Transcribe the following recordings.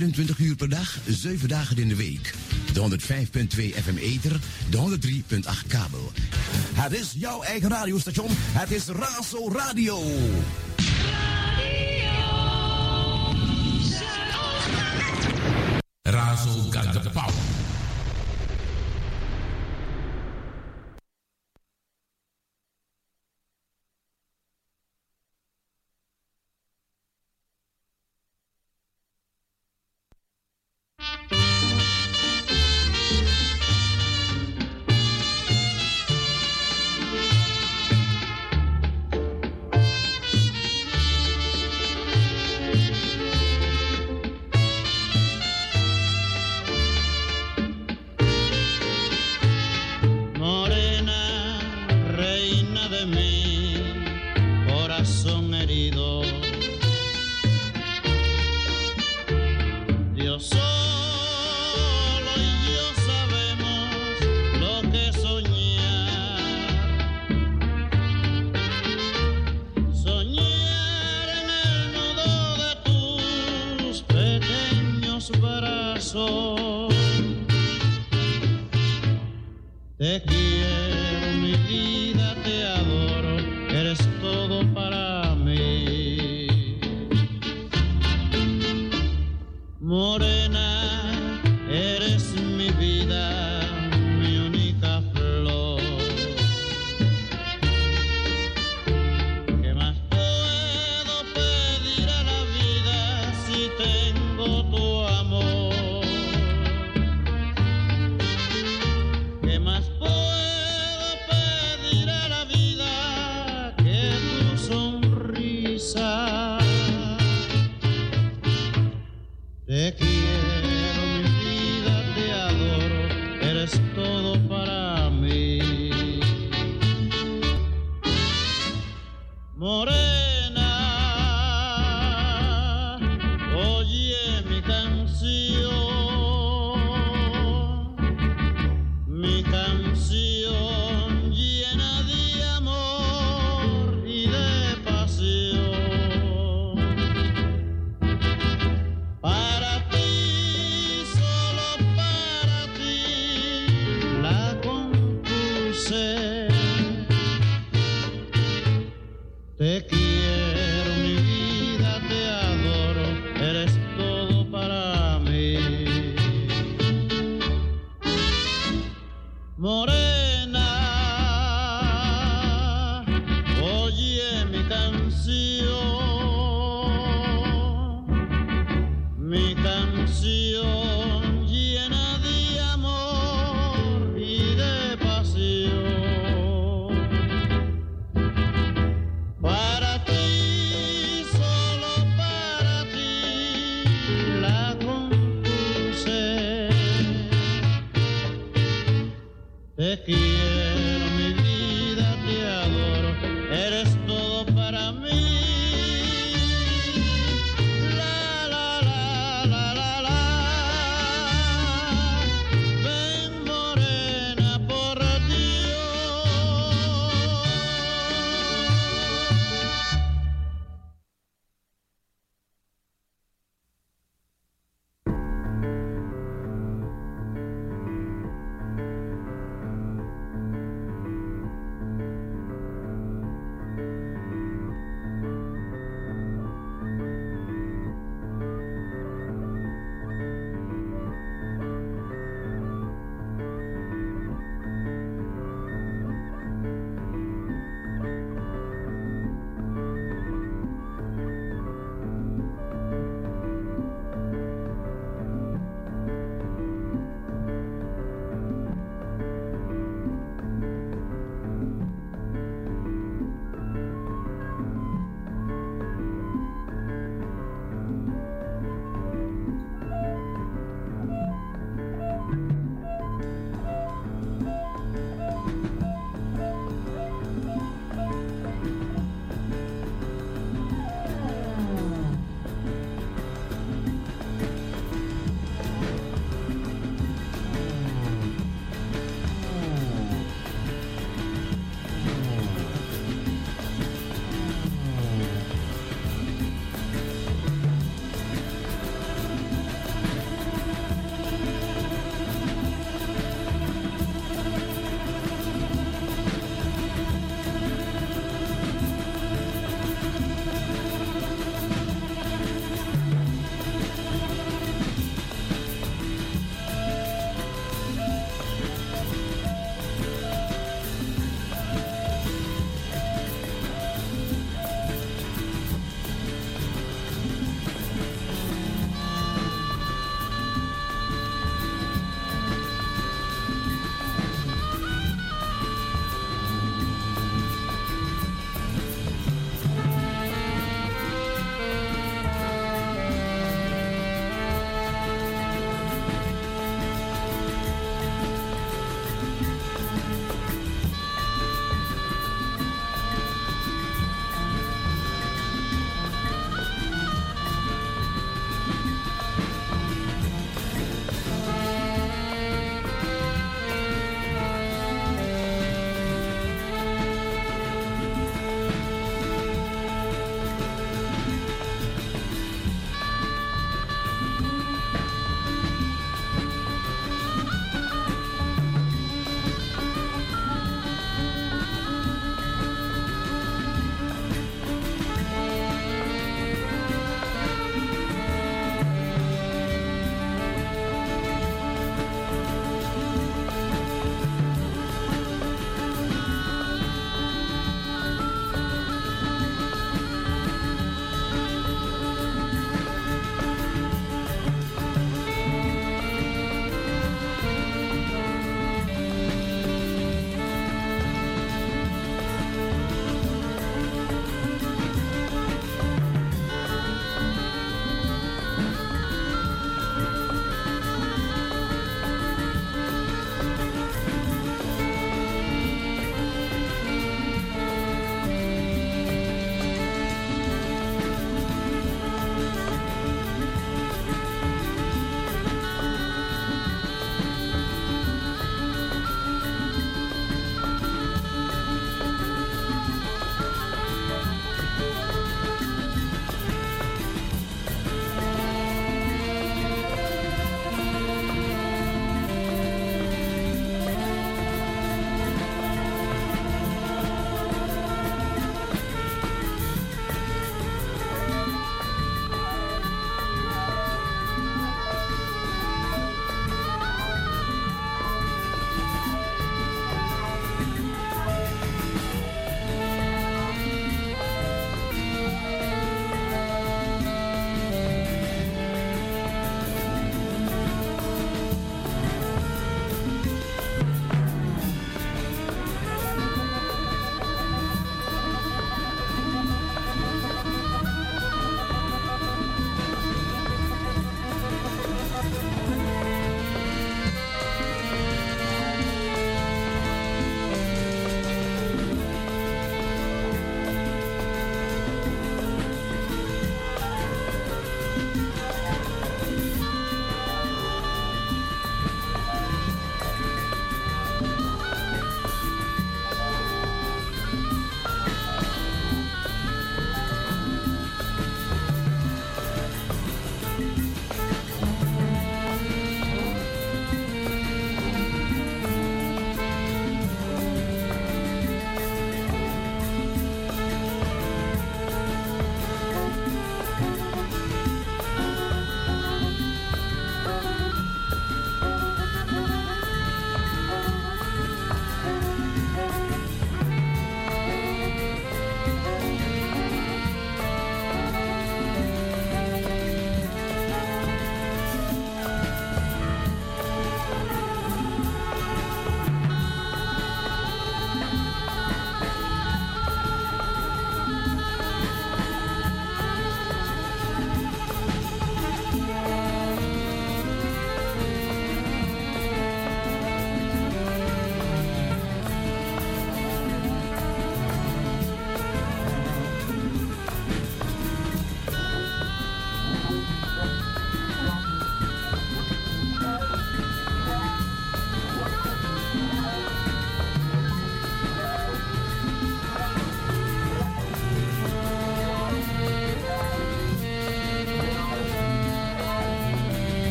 24 uur per dag, 7 dagen in de week. De 105.2 FM Eter, de 103.8 kabel. Het is jouw eigen radiostation. Het is Razo Radio. Razo Gaga power.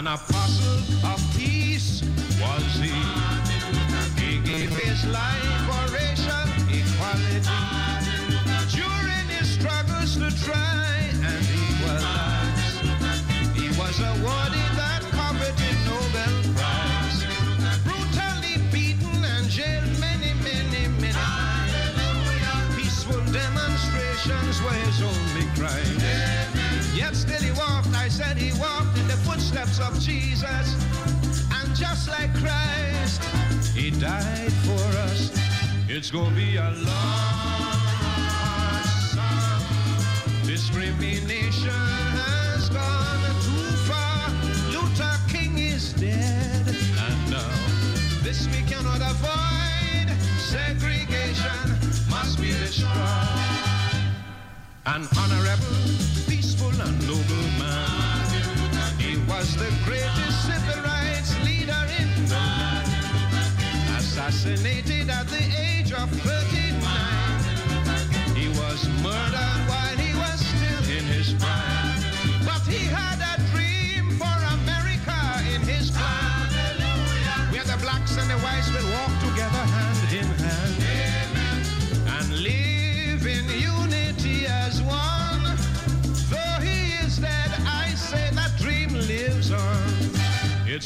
An apostle of peace was he. He gave his life Jesus. And just like Christ, he died for us. It's gonna be a long summer. Discrimination has gone too far. Luther King is dead. And now, this we cannot avoid. Segregation must be destroyed. An honorable, peaceful, and noble man. Was the greatest civil rights leader in the land. Assassinated at the age of 39. He was murdered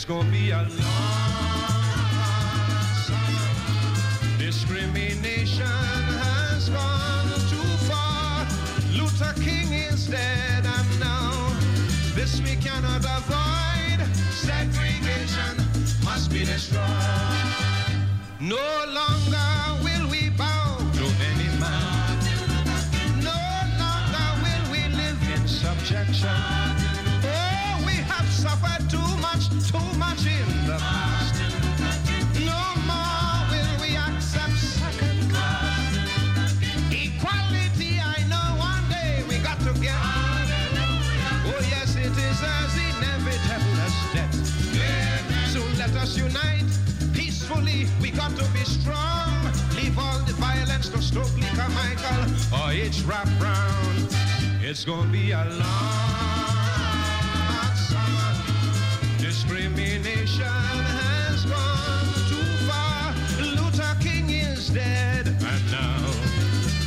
It's gonna be a long summer. Discrimination has gone too far. Luther King is dead, and now this we cannot avoid. Segregation must be destroyed. No longer strong. Leave all the violence to Stokely Carmichael or H. Rap Brown. It's gonna be a long summer. Discrimination has gone too far. Luther King is dead, and now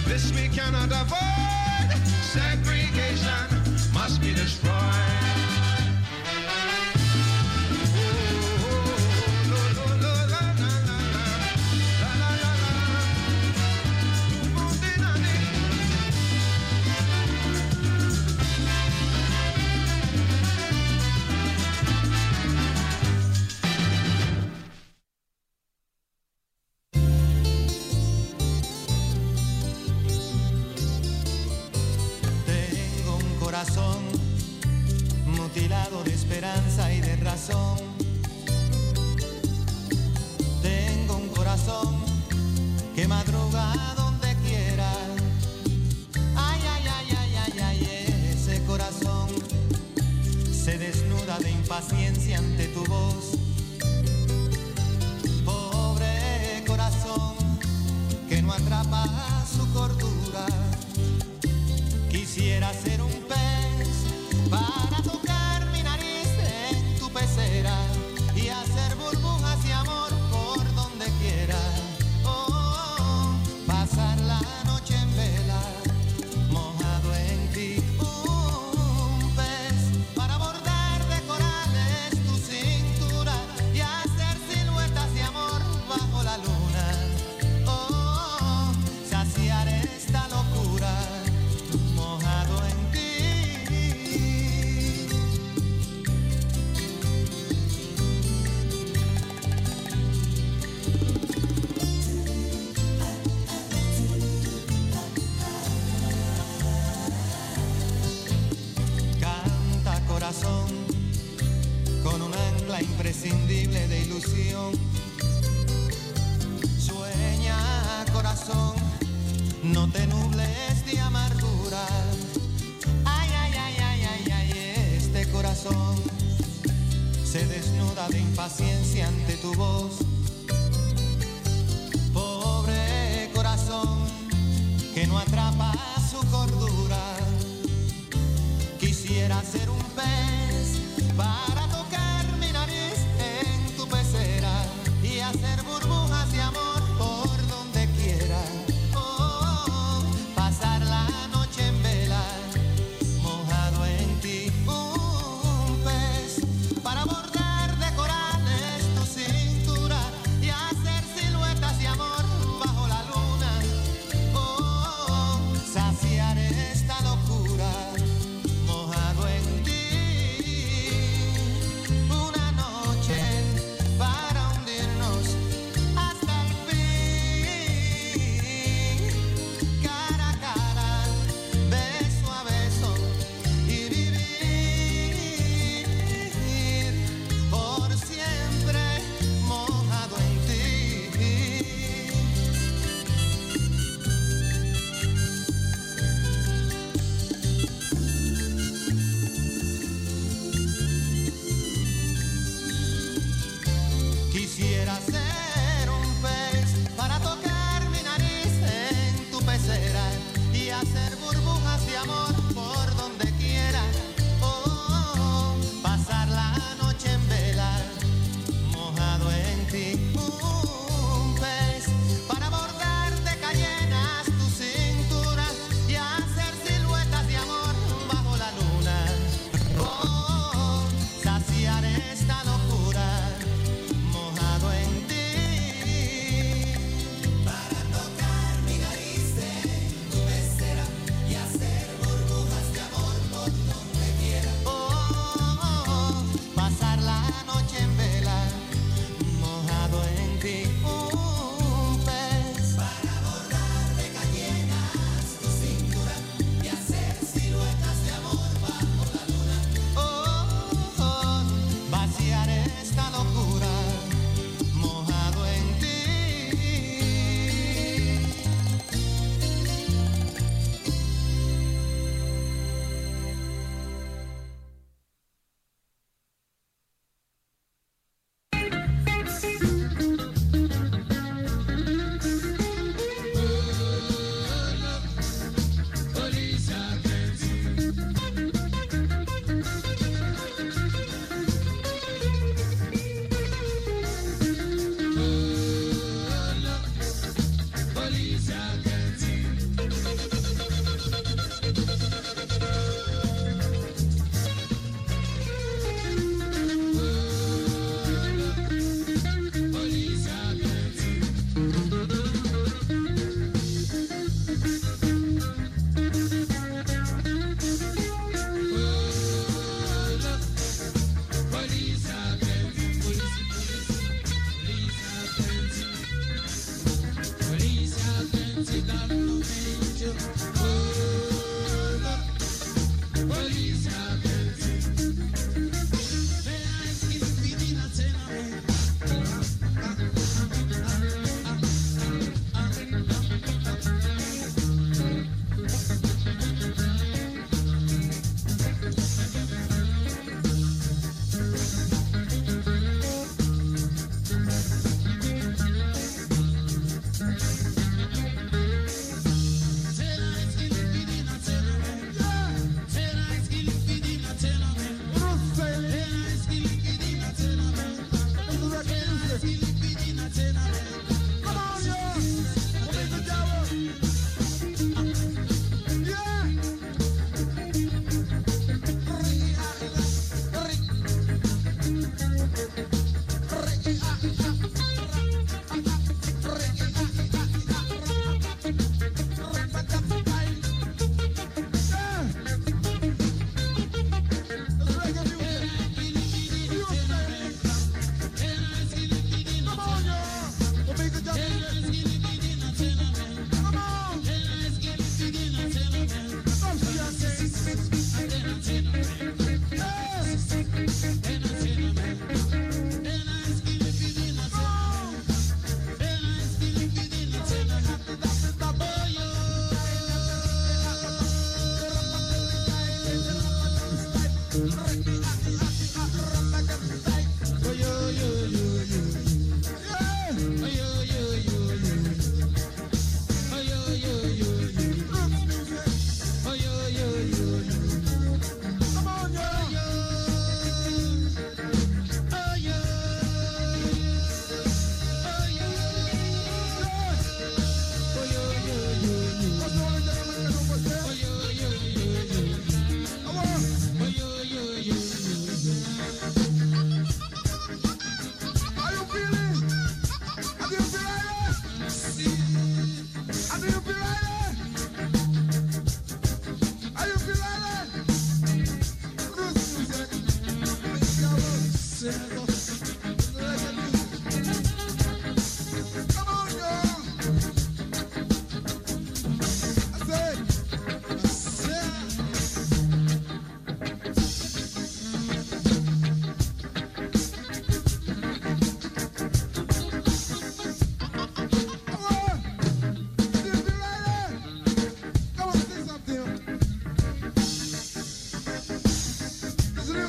this we cannot avoid. Esperanza y de razón. Tengo un corazón que madruga donde quiera. Ay, ay, ay, ay, ay, ay, ese corazón se desnuda de impaciencia ante tu voz.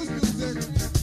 Thank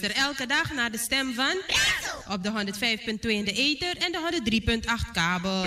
Luister elke dag naar de stem van op de 105.2 in de ether en de 103.8 kabel.